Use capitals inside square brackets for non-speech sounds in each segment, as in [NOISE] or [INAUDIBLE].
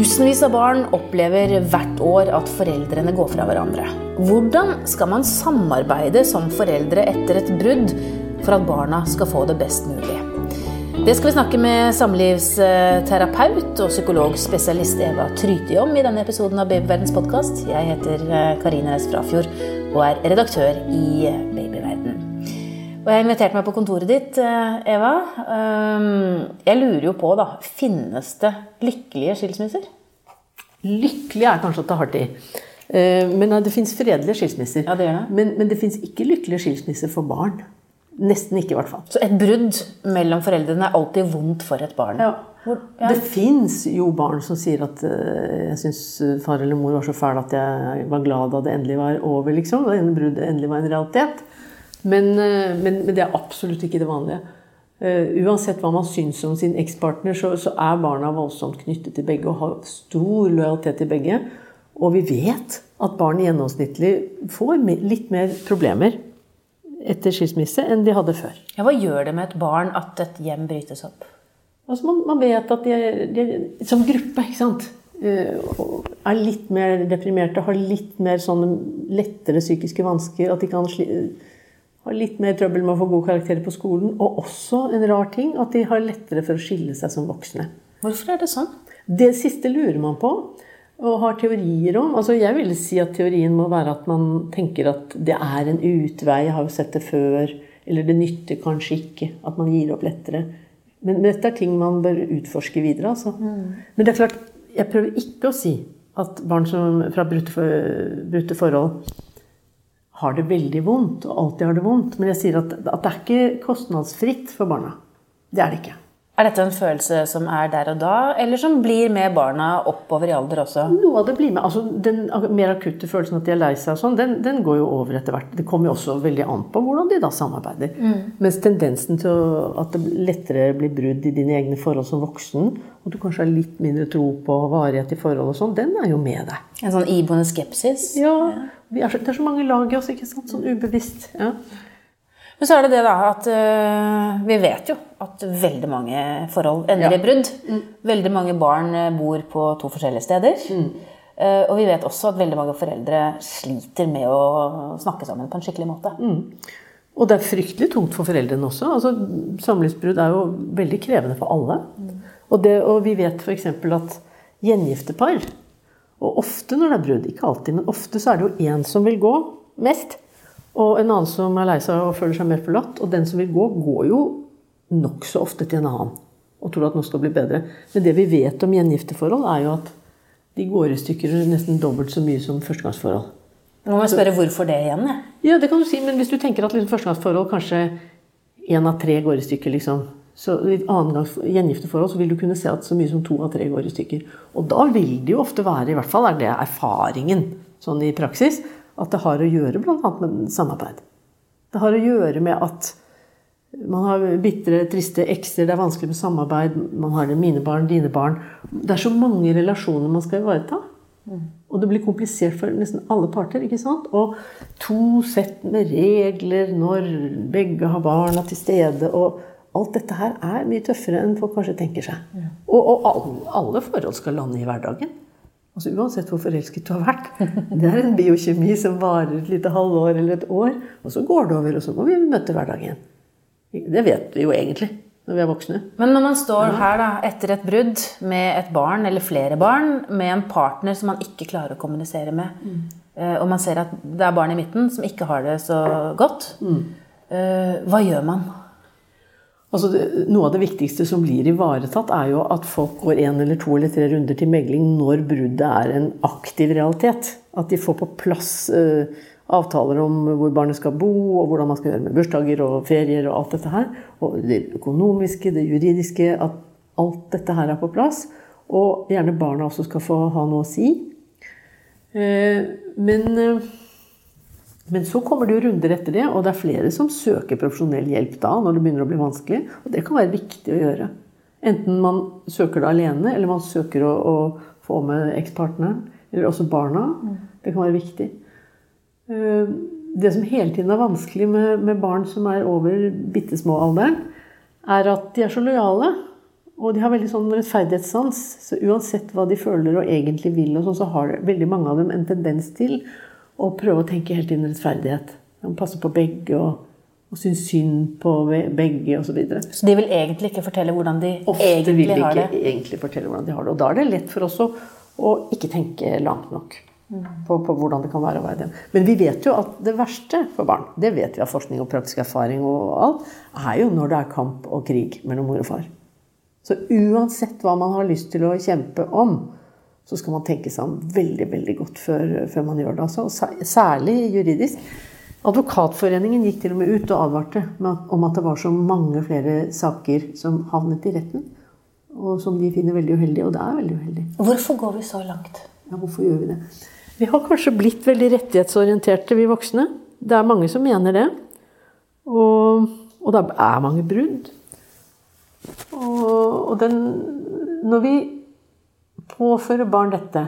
Tusenvis av barn opplever hvert år at foreldrene går fra hverandre. Hvordan skal man samarbeide som foreldre etter et brudd for at barna skal få det best mulig? Det skal vi snakke med samlivsterapeut og psykologspesialist Eva Tryti om i denne episoden av Babyverdens podkast. Jeg heter eh, Karine Næss Frafjord og er redaktør i Babyverden. Og jeg har invitert meg på kontoret ditt, eh, Eva. Ehm, jeg lurer jo på, da, finnes det lykkelige skilsmisser? Lykkelig er kanskje å ta hardt i. Eh, men det fins fredelige skilsmisser. Ja, det det. Men, men det fins ikke lykkelige skilsmisser for barn. Nesten ikke, i hvert fall. Så et brudd mellom foreldrene er alltid vondt for et barn? Ja. Hvor, ja. Det fins jo barn som sier at uh, jeg syns far eller mor var så fæl at jeg var glad da det endelig var over. liksom, Da bruddet endelig var en realitet. Men, uh, men, men, det er absolutt ikke det vanlige. Uh, uansett hva man syns om sin ekspartner, så, så, er barna voldsomt knyttet til begge og har stor lojalitet til begge. Og vi vet at barn gjennomsnittlig får litt mer problemer etter skilsmisse enn de hadde før. Ja, hva gjør det med et barn at et hjem brytes opp? Altså man, man vet at de, de, som gruppe ikke sant, eh, er litt mer deprimerte, har litt mer sånne lettere psykiske vansker. At de kan ha litt mer trøbbel med å få gode karakterer på skolen. Og også en rar ting, at de har lettere for å skille seg som voksne. Hvorfor er det sånn? Det siste lurer man på og har teorier om. Altså jeg vil si at teorien må være at man tenker at det er en utvei. Jeg har jo sett det før. Eller det nytter kanskje ikke. At man gir opp lettere. Men dette er ting man bør utforske videre. Altså. Mm. Men det er klart, jeg prøver ikke å si at barn som fra brutte, for, brutte forhold har det veldig vondt, og alltid har det vondt. Men jeg sier at, at det er ikke kostnadsfritt for barna. Det er det ikke. Er dette en følelse som er der og da, eller som blir med barna oppover i alder også? Noe av det blir med. Altså, den mer akutte følelsen at de er lei seg, og sånn, den, den, går jo over etter hvert. Det kommer jo også veldig an på hvordan de da samarbeider. Mm. Mens tendensen til å, at det lettere blir brudd i dine egne forhold som voksen, og du kanskje har litt mindre tro på varighet i forhold og sånn, den er jo med deg. En sånn iboende skepsis? Ja. Er så, det er så mange lag i oss, ikke sant? Sånn ubevisst. ja. Men så er det det da at uh, vi vet jo at veldig mange forhold ender i ja. brudd. Mm. Veldig mange barn eh, bor på to forskjellige steder. Mm. Uh, og vi vet også at veldig mange foreldre sliter med å snakke sammen på en skikkelig måte. Mm. Og det er fryktelig tungt for foreldrene også. Altså, Samlivsbrudd er jo veldig krevende for alle. Mm. Og, det, og, vi vet f.eks. at gjengifte par Og ofte når det er brudd, ikke alltid, men ofte så er det jo én som vil gå mest. Og en annen som er lei seg og føler seg mer forlatt. Og den som vil gå, går jo nokså ofte til en annen og tror at noe skal bli bedre. Men det vi vet om gjengifteforhold, er jo at de går i stykker nesten dobbelt så mye som førstegangsforhold. Nå må jeg spørre hvorfor det igjen. Ja. ja, det kan du si, men hvis du tenker at liksom førstegangsforhold kanskje én av tre går i stykker, liksom. Så i annengangs gjengifteforhold så vil du kunne se at så mye som to av tre går i stykker. Og da vil det jo ofte være, i hvert fall er det erfaringen sånn i praksis, at det har å gjøre bl.a. med samarbeid. Det har å gjøre med at man har bitre, triste ekser, det er vanskelig med samarbeid. Man har det mine barn, dine barn. Det er så mange relasjoner man skal ivareta. Og det blir komplisert for nesten alle parter. ikke sant? Og to sett med regler når begge har barna til stede. og Alt dette her er mye tøffere enn folk kanskje tenker seg. Og, og alle, alle forhold skal lande i hverdagen. Altså Uansett hvor forelsket du har vært. Det er en biokjemi som varer et lite halvår eller et år. Og så går det over, og så må vi møte hverdagen. Det vet vi jo egentlig når vi er voksne. Men når man står her da, etter et brudd med et barn eller flere barn, med en partner som man ikke klarer å kommunisere med, mm. og man ser at det er barn i midten som ikke har det så godt, mm. hva gjør man? Altså noe av det viktigste som blir ivaretatt, er jo at folk går én eller to eller tre runder til megling når bruddet er en aktiv realitet. At de får på plass uh, avtaler om hvor barnet skal bo, og hvordan man skal gjøre med bursdager og ferier og alt dette her. Og det økonomiske, det juridiske. At alt dette her er på plass. Og gjerne barna også skal få ha noe å si. Uh, men uh, men så kommer det jo runder etter det, og det er flere som søker profesjonell hjelp da, når det begynner å bli vanskelig. Og det kan være viktig å gjøre. Enten man søker det alene, eller man søker å, å få med ekspartneren. Eller også barna. Det kan være viktig. Eh, det som hele tiden er vanskelig med, med barn som er over bitte små alderen, er at de er så lojale. Og de har veldig sånn rettferdighetssans. Så uansett hva de føler og egentlig vil, og sånn, så har veldig mange av dem en tendens til å prøve å tenke helt inn rettferdighet. De passer på begge og, og syns synd på begge osv. Så, videre. så de vil egentlig ikke fortelle hvordan de Ofte egentlig vil de ikke egentlig fortelle hvordan de har det. Og da er det lett for oss å, å ikke tenke langt nok på, på hvordan det kan være å være dem. Men vi vet jo at det verste for barn, det vet vi av forskning og praktisk erfaring og alt, er jo når det er kamp og krig mellom mor og far. Så uansett hva man har lyst til å kjempe om, så skal man tenke seg om veldig veldig godt før, før man gjør det. Altså. Og Særlig juridisk. Advokatforeningen gikk til og med ut og advarte om at det var så mange flere saker som havnet i retten, og som de finner veldig uheldig. Og det er veldig uheldig. Hvorfor går vi så langt? Ja, hvorfor gjør vi det? Vi har kanskje blitt veldig rettighetsorienterte, vi voksne. Det er mange som mener det. Og, og det er mange brudd. Og, og den Når vi påfører barn dette,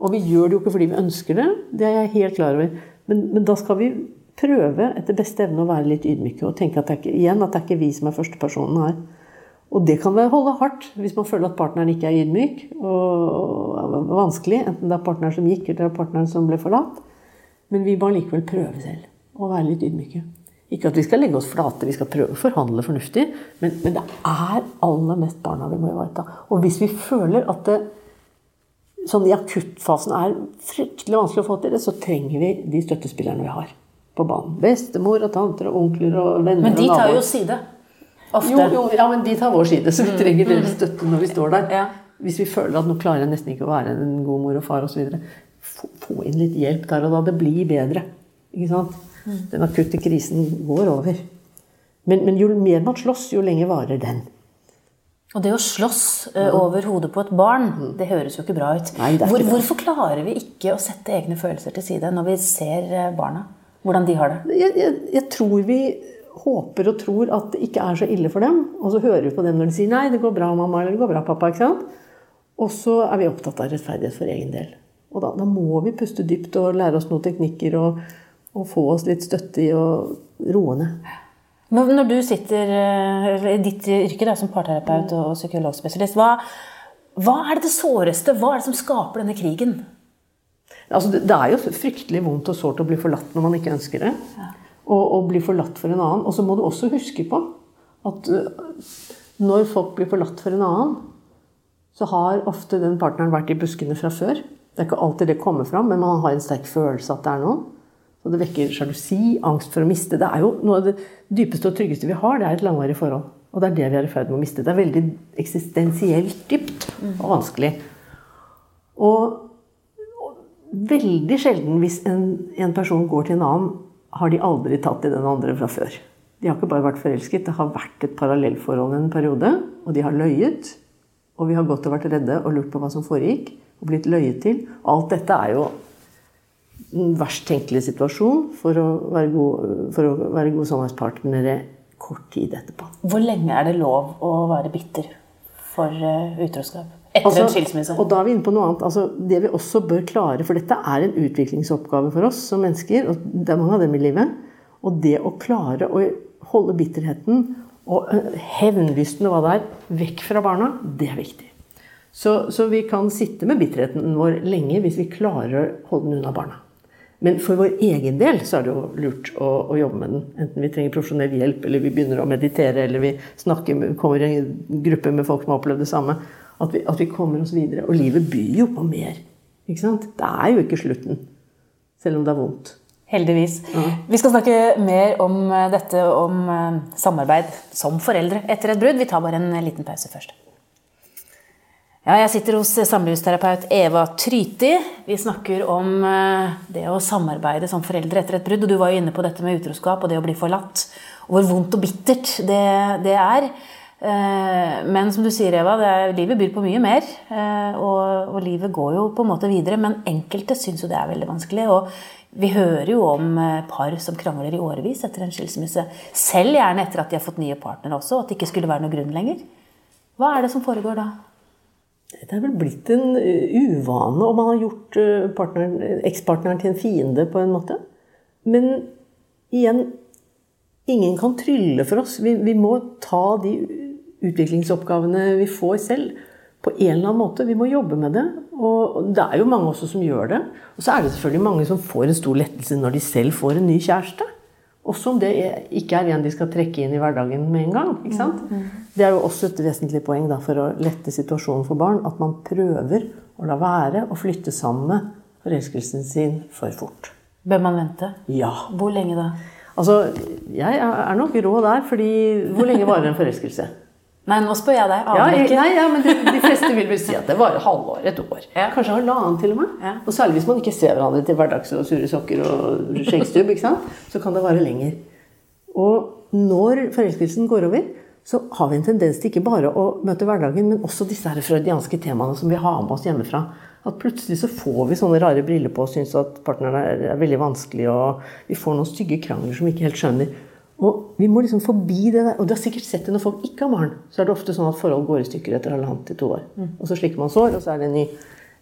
og vi gjør det jo ikke fordi vi ønsker det, det er jeg helt klar over, men, men da skal vi prøve etter beste evne å være litt ydmyke og tenke at det er ikke, igjen at det er ikke vi som er førstepersonen her. Og det kan holde hardt hvis man føler at partneren ikke er ydmyk og og vanskelig. Enten det er partneren som gikk, eller det er partneren som ble forlatt. Men vi må likevel prøve selv å være litt ydmyke. Ikke at vi skal legge oss flate, vi skal prøve å forhandle fornuftig, men, men det er aller mest barna vi må ivareta. Og hvis vi føler at det sånn i akuttfasen er fryktelig vanskelig å få til det, så trenger vi de støttespillerne vi har på banen. Bestemor og tanter og onkler og venner Men de tar naboer. jo side. Ofte. Jo, jo, ja, men de tar vår side, så vi trenger deres støtte når vi står der. Ja. Hvis vi føler at nå klarer jeg nesten ikke å være en god mor og far osv. Få, få inn litt hjelp der og da. Det blir bedre. Ikke sant? Den akutte krisen går over. Men, men jo mer man slåss, jo lenger varer den. Og det å slåss uh, over hodet på et barn, det høres jo ikke bra ut. Nei, Hvor, hvorfor klarer vi ikke å sette egne følelser til side når vi ser eh, barna? Hvordan de har det? Jeg, jeg, jeg tror vi håper og tror at det ikke er så ille for dem. Og så hører vi på dem når de sier 'nei, det går bra, mamma', eller 'det går bra, pappa'. ikke sant? Og så er vi opptatt av rettferdighet for egen del. Og da, da må vi puste dypt og lære oss noen teknikker og, og få oss litt støtte i å roe ned. Men Når du sitter eh, i ditt yrke da, som parterapeut og psykologspesialist, hva, hva er det såreste? Hva er det som skaper denne krigen? Altså, det, er jo fryktelig vondt og sårt å bli forlatt når man ikke ønsker det. Og, og bli forlatt for en annen. Og så må du også huske på at øh, når folk blir forlatt for en annen, så har ofte den partneren vært i buskene fra før. Det er ikke alltid det kommer fram, men man har en sterk følelse at det er noen. Så det vekker sjalusi, angst for å miste. Det er jo Noe av det dypeste og tryggeste vi har, det er et langvarig forhold. Og det er det vi er i ferd med å miste. Det er veldig eksistensielt dypt og vanskelig. Og veldig sjelden hvis en, en person går til en annen, har de aldri tatt i den andre fra før. De har ikke bare vært forelsket, det har vært et parallellforhold en periode. Og de har løyet. Og vi har gått og vært redde og lurt på hva som foregikk. Og blitt løyet til. Alt dette er jo verst tenkelige situasjon for å være gode, for å være gode samarbeidspartnere kort tid etterpå. Hvor lenge er det lov å være bitter for eh, utroskap? Etter Altså, en skilsmisse? Og da er vi inne på noe annet. Altså, det vi også bør klare, for dette er en utviklingsoppgave for oss som mennesker, og det er mange av dem i livet. Og det å klare å holde bitterheten og øh, hevnlysten og hva det er, vekk fra barna, det er viktig. Så, så vi kan sitte med bitterheten vår lenge hvis vi klarer å holde den unna barna. Men for vår egen del så er det jo lurt å, å jobbe med den. Enten vi trenger profesjonell hjelp, eller vi begynner å meditere, eller vi snakker kommer i en gruppe med folk som har opplevd det samme. At vi, at vi kommer oss videre. Og livet byr jo på mer. Ikke sant? Det er jo ikke slutten. Selv om det er vondt. Heldigvis. Vi skal snakke mer om eh, dette, om eh, samarbeid som foreldre etter et brudd. Vi tar bare en liten pause først. Ja, jeg sitter hos samlivsterapeut Eva Tryti. Vi snakker om eh, det å samarbeide som foreldre etter et brudd. Og du var jo inne på dette med utroskap og det å bli forlatt. Og hvor vondt og bittert det, det er. Eh, Men som du sier, Eva, er, livet byr på mye mer. eh, Og, og livet går jo på en måte videre. Men enkelte syns jo det er veldig vanskelig. Og vi hører jo om par som krangler i årevis etter en skilsmisse. Selv gjerne etter at de har fått nye partnere også, og at det ikke skulle være noe grunn lenger. Hva er det som foregår da? Det er vel blitt en uh, uvane om man har gjort uh, ekspartneren til en fiende, på en måte. Men igjen ingen kan trylle for oss. Vi, vi må ta de utviklingsoppgavene vi får selv, på en eller annen måte. Vi må jobbe med det. Og det er jo mange også som gjør det. Og så er det selvfølgelig mange som får en stor lettelse når de selv får en ny kjæreste. Også om det ikke er en de skal trekke inn i hverdagen med en gang. ikke sant? Mm, mm. Det er jo også et vesentlig poeng da, for å lette situasjonen for barn. At man prøver å la være å flytte sammen med forelskelsen sin for fort. Bør man vente? Ja. Hvor lenge da? Altså, Jeg er nok rå der, fordi hvor lenge varer en forelskelse? Nei, nå spør jeg deg. Ja, jeg, nei, ja, men de, de, fleste vil vel si at det varer halvår, et år. Ja. Kanskje halvannen til og med. Ja. Og særlig hvis man ikke ser hverandre til hverdags og sure sokker og skjeggstubb, så kan det vare lenger. Og når forelskelsen går over, så har vi en tendens til ikke bare å møte hverdagen, men også disse her freudianske temaene som vi har med oss hjemmefra. At plutselig så får vi sånne rare briller på og syns at partneren er, er veldig vanskelig, og vi får noen stygge krangler som vi ikke helt skjønner. Og vi må liksom forbi det der. Og du har sikkert sett det når folk ikke har barn. Så er det ofte sånn at forhold går i stykker etter halvannet til to år. Mm. Og så slikker man sår, og så er det en ny.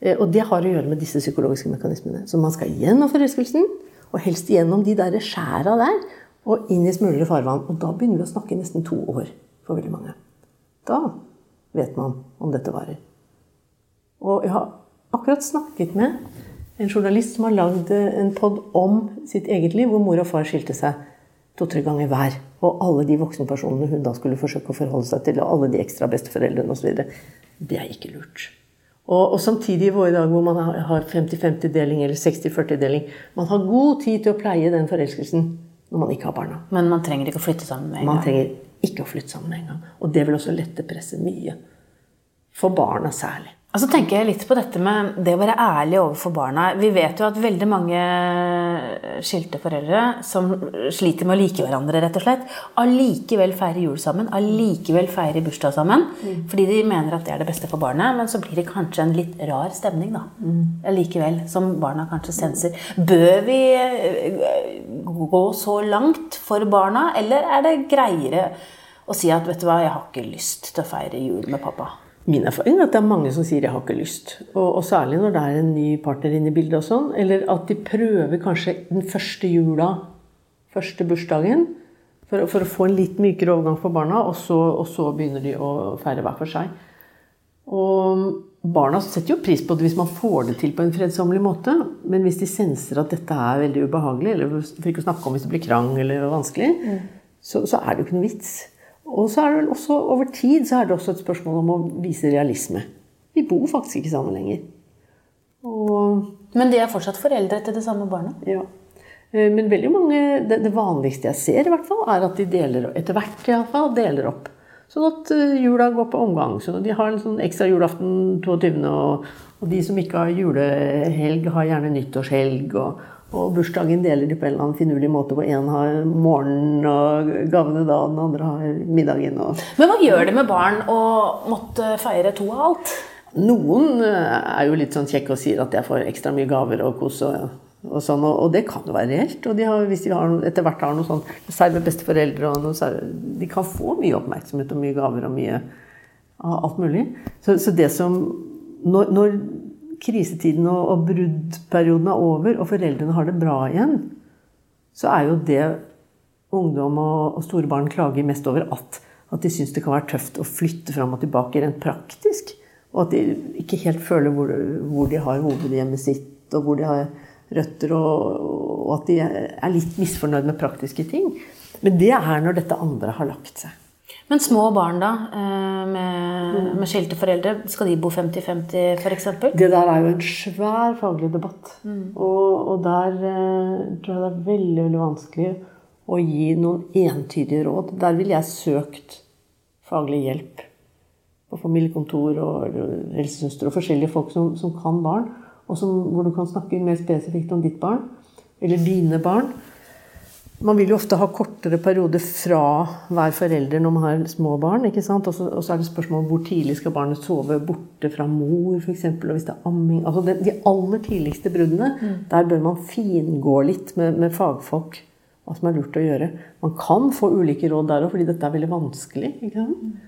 Eh, og det har å gjøre med disse psykologiske mekanismene. Så man skal gjennom forelskelsen, og helst gjennom de der skjæra der, og inn i smulere farvann. Og da begynner vi å snakke nesten to år for veldig mange. Da vet man om dette varer. Og jeg har akkurat snakket med en journalist som har lagd en pod om sitt eget liv, hvor mor og far skilte seg to-tre ganger hver. Og alle de voksne personene hun da skulle forsøke å forholde seg til, og alle de ekstra besteforeldrene osv. Det er ikke lurt. Og, og, samtidig i våre dager hvor man har 50-50-deling eller 60-40-deling Man har god tid til å pleie den forelskelsen når man ikke har barna. Men man trenger ikke å flytte sammen med en gang? Man trenger ikke å flytte sammen med en gang. Og det vil også lette presset mye. For barna særlig. Og så tenker jeg litt på dette med det å være ærlig overfor barna. Vi vet jo at veldig mange skilte foreldre som sliter med å like hverandre, rett og slett, allikevel feirer jul sammen, allikevel feirer bursdag sammen. Mm. Fordi de mener at det er det beste for barnet, men så blir det kanskje en litt rar stemning, da. Mm. Allikevel, som barna kanskje senser. Bør vi eh, gå så langt for barna, eller er det greiere å si at vet du hva, jeg har ikke lyst til å feire jul med pappa? Min erfaring er at det er mange som sier 'jeg har ikke lyst'. Og, og særlig når det er en ny partner inne i bildet. og sånn, Eller at de prøver kanskje den første jula, første bursdagen, for, for å få en litt mykere overgang for barna, og så, og så, begynner de å feire hver for seg. Og barna setter jo pris på det hvis man får det til på en fredsommelig måte. Men hvis de senser at dette er veldig ubehagelig, eller for ikke å snakke om hvis det blir krangel eller vanskelig, mm. så, så er det jo ikke noe vits. Og så er det vel også over tid så er det også et spørsmål om å vise realisme. Vi bor faktisk ikke sammen lenger. Og, Men de er fortsatt foreldre til det samme barnet? Ja. Eh, men veldig mange, det, det, vanligste jeg ser, i hvert fall, er at de deler, etter hvert i hvert fall, deler opp. Sånn at eh, jula går på omgang. Så de har en sånn ekstra julaften 22., og, og de som ikke har julehelg, har gjerne nyttårshelg. Og, og bursdagen deler de på en eller annen finurlig måte, hvor én har morgenen og gavene da, den andre har middagen. Og... Men hva gjør det med barn å måtte feire to av alt? Noen eh, er jo litt sånn kjekke og sier at jeg får ekstra mye gaver og kos. og, og sånn, og, det kan jo være reelt. Og de har, hvis de har, etter hvert har noe sånn særlig besteforeldre og noe, De kan få mye oppmerksomhet og mye gaver og mye alt mulig. Så, så det som når, når krisetiden og, og bruddperioden er over, og foreldrene har det bra igjen, så er jo det ungdom og, og store barn klager mest over at, at de syns det kan være tøft å flytte fram og tilbake rent praktisk. Og at de ikke helt føler hvor, hvor de har hovedhjemmet sitt, og hvor de har røtter, og, og at de er litt misfornøyd med praktiske ting. Men det er når dette andre har lagt seg. Men små barn, da, eh, med, med skilte foreldre, skal de bo 50-50 f.eks.? Det der er jo en svær faglig debatt. Mm. Og, og, der eh, tror jeg det er veldig, veldig vanskelig å gi noen entydige råd. Der ville jeg søkt faglig hjelp på familiekontor og helsesøster og forskjellige folk som, som kan barn, og som, hvor du kan snakke mer spesifikt om ditt barn eller dine barn. Man vil jo ofte ha kortere perioder fra hver forelder når man har små barn. ikke sant? Og så, er det spørsmål om hvor tidlig skal barnet sove borte fra mor, f.eks. Og hvis det er amming altså det, De aller tidligste bruddene, mm. der bør man fingå litt med, med, fagfolk hva som er lurt å gjøre. Man kan få ulike råd der òg, fordi dette er veldig vanskelig. ikke sant?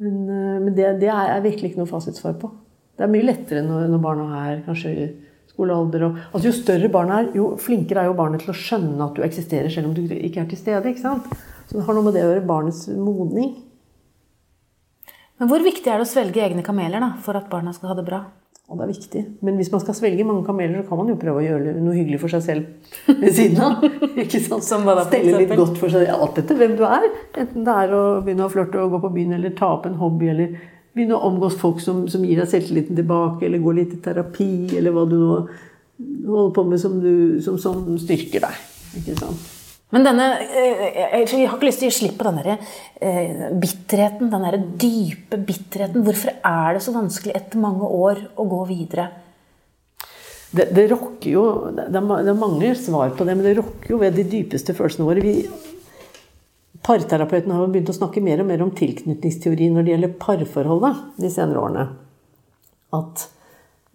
Men, eh, men det, det, er virkelig ikke noe fasitsvar på. Det er mye lettere når, når barna er kanskje skolealder. Og, altså jo større barnet er, jo flinkere er jo barnet til å skjønne at du eksisterer selv om du ikke er til stede. ikke sant? Så det har noe med det å gjøre barnets modning. Men hvor viktig er det å svelge egne kameler da, for at barna skal ha det bra? Og det er viktig. Men hvis man skal svelge mange kameler, så kan man jo prøve å gjøre noe hyggelig for seg selv ved siden av. [LAUGHS] ikke sant? Stelle litt godt for seg alt etter hvem du er. Enten det er å begynne å flørte og gå på byen, eller ta opp en hobby, eller begynne å omgås folk som, som gir deg selvtilliten tilbake, eller gå litt i terapi, eller hva du nå holder på med som, du, som, som styrker deg. Ikke sant? Men denne eh, Jeg jeg har ikke lyst til å gi slipp på den der, eh, bitterheten, den dype bitterheten. Hvorfor er det så vanskelig etter mange år å gå videre? Det, det rokker jo det er mange svar på det, men det rokker jo ved de dypeste følelsene våre. Vi, parterapeutene har begynt å snakke mer og mer om tilknytningsteori når det gjelder parforholdet de senere årene. At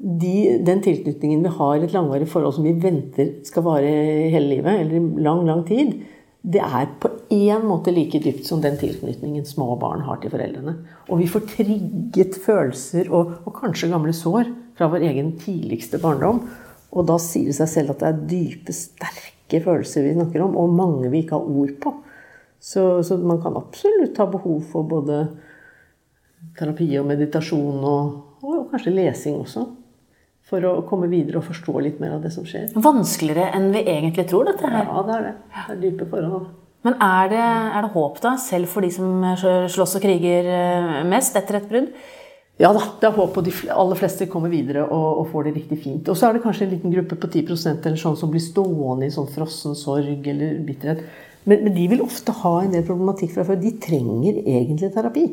de, den tilknytningen vi har i et langvarig forhold som vi venter skal vare hele livet, eller i lang, lang tid, det er på én måte like dypt som den tilknytningen små barn har til foreldrene. Og vi får trigget følelser og, og kanskje gamle sår fra vår egen tidligste barndom. Og da sier det seg selv at det er dype, sterke følelser vi snakker om, og mange vi ikke har ord på. Så, så man kan absolutt ha behov for både terapi og meditasjon, og, og kanskje lesing også. For å komme videre og forstå litt mer av det som skjer. Vanskeligere enn vi egentlig tror, dette her. Ja, det er det. Det er dype forhold. Men er det, er det håp, da? Selv for de som slåss og kriger eh, mest etter et brudd? Ja da, det er håp, og de aller fleste kommer videre og, og får det riktig fint. Og så er det kanskje en liten gruppe på 10% eller sånn som blir stående i sånn frossen sorg eller bitterhet. Men, men de vil ofte ha en del problematikk fra før. De trenger egentlig terapi.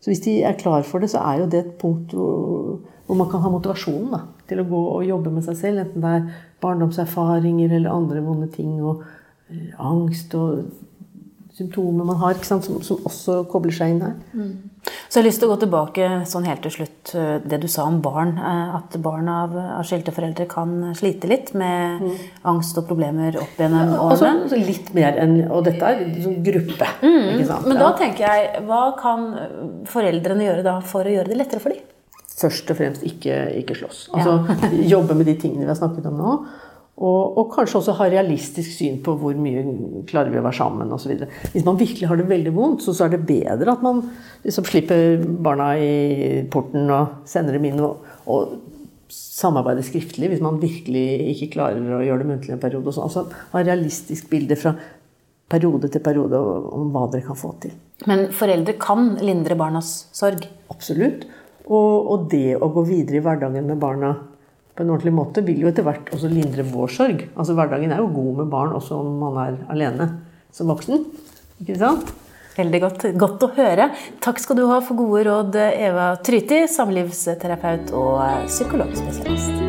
Så hvis de er klar for det, så er jo det et punkt hvor, man kan ha motivasjonen da, til å gå og jobbe med seg selv. Enten det er barndomserfaringer eller andre vonde ting, og eh, angst og symptomer man har, som, som også kobler seg inn her. Så jeg har lyst til å gå tilbake sånn helt til slutt, eh, det du sa om barn. eh, At barn av, av skilte foreldre kan slite litt med angst og problemer opp gjennom Altså, årene. altså litt mer enn Og dette er en sånn gruppe. ikke sant? Men da tenker jeg, hva kan foreldrene gjøre da for å gjøre det lettere for dem? Først og fremst ikke, ikke slåss. Altså jobbe med de tingene vi har snakket om nå. Og, og kanskje også ha realistisk syn på hvor mye klarer vi å være sammen osv. Hvis man virkelig har det veldig vondt, så, så er det bedre at man liksom slipper barna i porten og sender dem inn og, og samarbeider skriftlig hvis man virkelig ikke klarer å gjøre det muntlig en periode. Sånn. altså ha realistisk bilde fra periode til periode om hva dere kan få til. Men foreldre kan lindre barnas sorg. Absolutt. Og, og det å gå videre i hverdagen med barna på en ordentlig måte vil jo etter hvert også lindre vår sorg. Altså Hverdagen er jo god med barn også om man er alene som voksen. Ikke sant? Veldig godt, godt å høre. Takk skal du ha for gode råd, Eva Tryti, samlivsterapeut og psykologspesialist.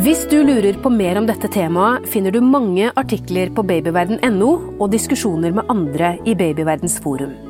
Hvis du lurer på mer om dette temaet, finner du mange artikler på babyverden.no og diskusjoner med andre i Babyverdens forum.